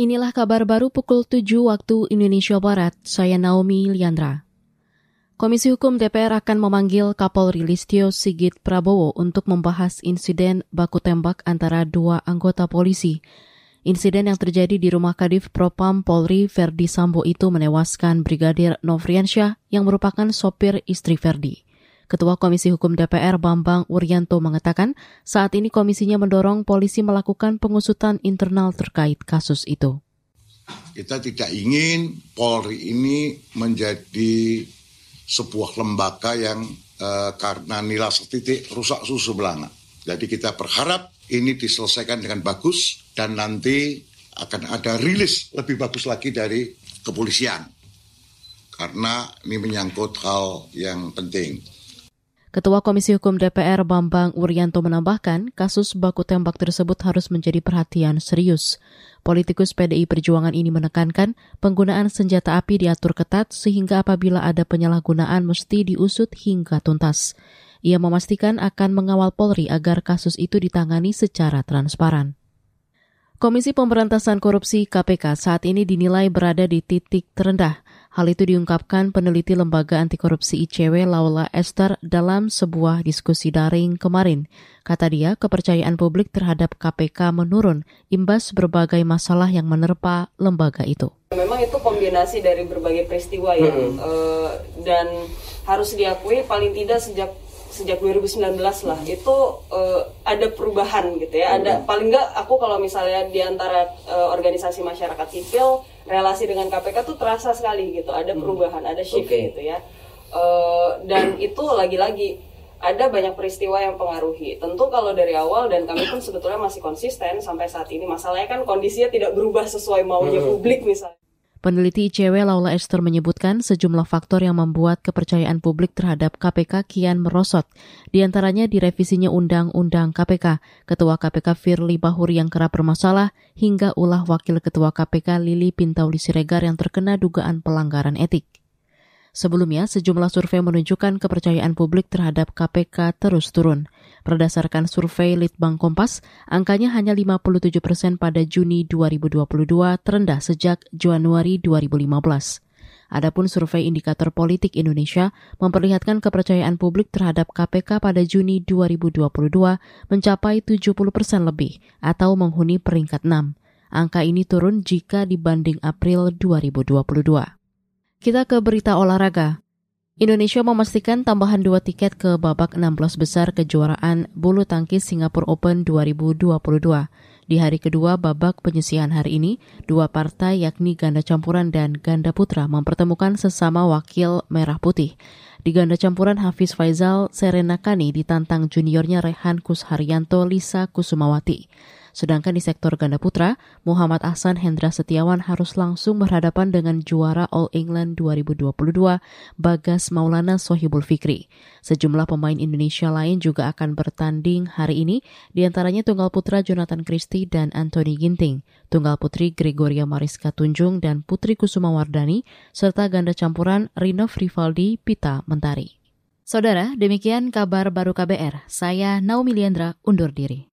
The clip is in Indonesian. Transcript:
Inilah kabar baru pukul 7 waktu Indonesia Barat. Saya Naomi Liandra. Komisi Hukum DPR akan memanggil Kapolri Listio Sigit Prabowo untuk membahas insiden baku tembak antara dua anggota polisi. Insiden yang terjadi di rumah Kadif Propam Polri Verdi Sambo itu menewaskan Brigadir Novriansyah yang merupakan sopir istri Verdi. Ketua Komisi Hukum DPR Bambang Urianto mengatakan saat ini komisinya mendorong polisi melakukan pengusutan internal terkait kasus itu. Kita tidak ingin Polri ini menjadi sebuah lembaga yang uh, karena nilai setitik rusak susu belanga. Jadi kita berharap ini diselesaikan dengan bagus dan nanti akan ada rilis lebih bagus lagi dari kepolisian. Karena ini menyangkut hal yang penting. Ketua Komisi Hukum DPR Bambang Urianto menambahkan, kasus baku tembak tersebut harus menjadi perhatian serius. Politikus PDI Perjuangan ini menekankan penggunaan senjata api diatur ketat sehingga apabila ada penyalahgunaan mesti diusut hingga tuntas. Ia memastikan akan mengawal Polri agar kasus itu ditangani secara transparan. Komisi Pemberantasan Korupsi KPK saat ini dinilai berada di titik terendah Hal itu diungkapkan peneliti Lembaga Anti Korupsi ICW Laula Esther dalam sebuah diskusi daring kemarin. Kata dia, kepercayaan publik terhadap KPK menurun imbas berbagai masalah yang menerpa lembaga itu. Memang itu kombinasi dari berbagai peristiwa yang hmm. uh, dan harus diakui paling tidak sejak sejak 2019 lah itu uh, ada perubahan gitu ya. Ada hmm. paling nggak aku kalau misalnya di antara uh, organisasi masyarakat sipil relasi dengan KPK tuh terasa sekali gitu. Ada hmm. perubahan, ada shift okay. gitu ya. Uh, dan itu lagi-lagi ada banyak peristiwa yang pengaruhi. Tentu kalau dari awal dan kami pun sebetulnya masih konsisten sampai saat ini. Masalahnya kan kondisinya tidak berubah sesuai maunya hmm. publik misalnya. Peneliti ICW Laula Esther menyebutkan sejumlah faktor yang membuat kepercayaan publik terhadap KPK kian merosot. Di antaranya direvisinya Undang-Undang KPK, Ketua KPK Firly Bahuri yang kerap bermasalah, hingga ulah Wakil Ketua KPK Lili Pintauli Siregar yang terkena dugaan pelanggaran etik. Sebelumnya, sejumlah survei menunjukkan kepercayaan publik terhadap KPK terus turun. Berdasarkan survei Litbang Kompas, angkanya hanya 57 persen pada Juni 2022, terendah sejak Januari 2015. Adapun survei indikator politik Indonesia memperlihatkan kepercayaan publik terhadap KPK pada Juni 2022 mencapai 70 persen lebih atau menghuni peringkat 6. Angka ini turun jika dibanding April 2022. Kita ke berita olahraga. Indonesia memastikan tambahan dua tiket ke babak 16 besar kejuaraan bulu tangkis Singapore Open 2022. Di hari kedua babak penyisihan hari ini, dua partai yakni ganda campuran dan ganda putra mempertemukan sesama wakil merah putih. Di ganda campuran Hafiz Faizal, Serena Kani ditantang juniornya Rehan Kusharyanto Lisa Kusumawati. Sedangkan di sektor ganda putra, Muhammad Ahsan Hendra Setiawan harus langsung berhadapan dengan juara All England 2022, Bagas Maulana Sohibul Fikri. Sejumlah pemain Indonesia lain juga akan bertanding hari ini, di antaranya tunggal putra Jonathan Christie dan Anthony Ginting, tunggal putri Gregoria Mariska Tunjung dan Putri Kusuma Wardani, serta ganda campuran Rinov Rivaldi Pita Mentari. Saudara, demikian kabar baru KBR. Saya Naomi Liandra undur diri.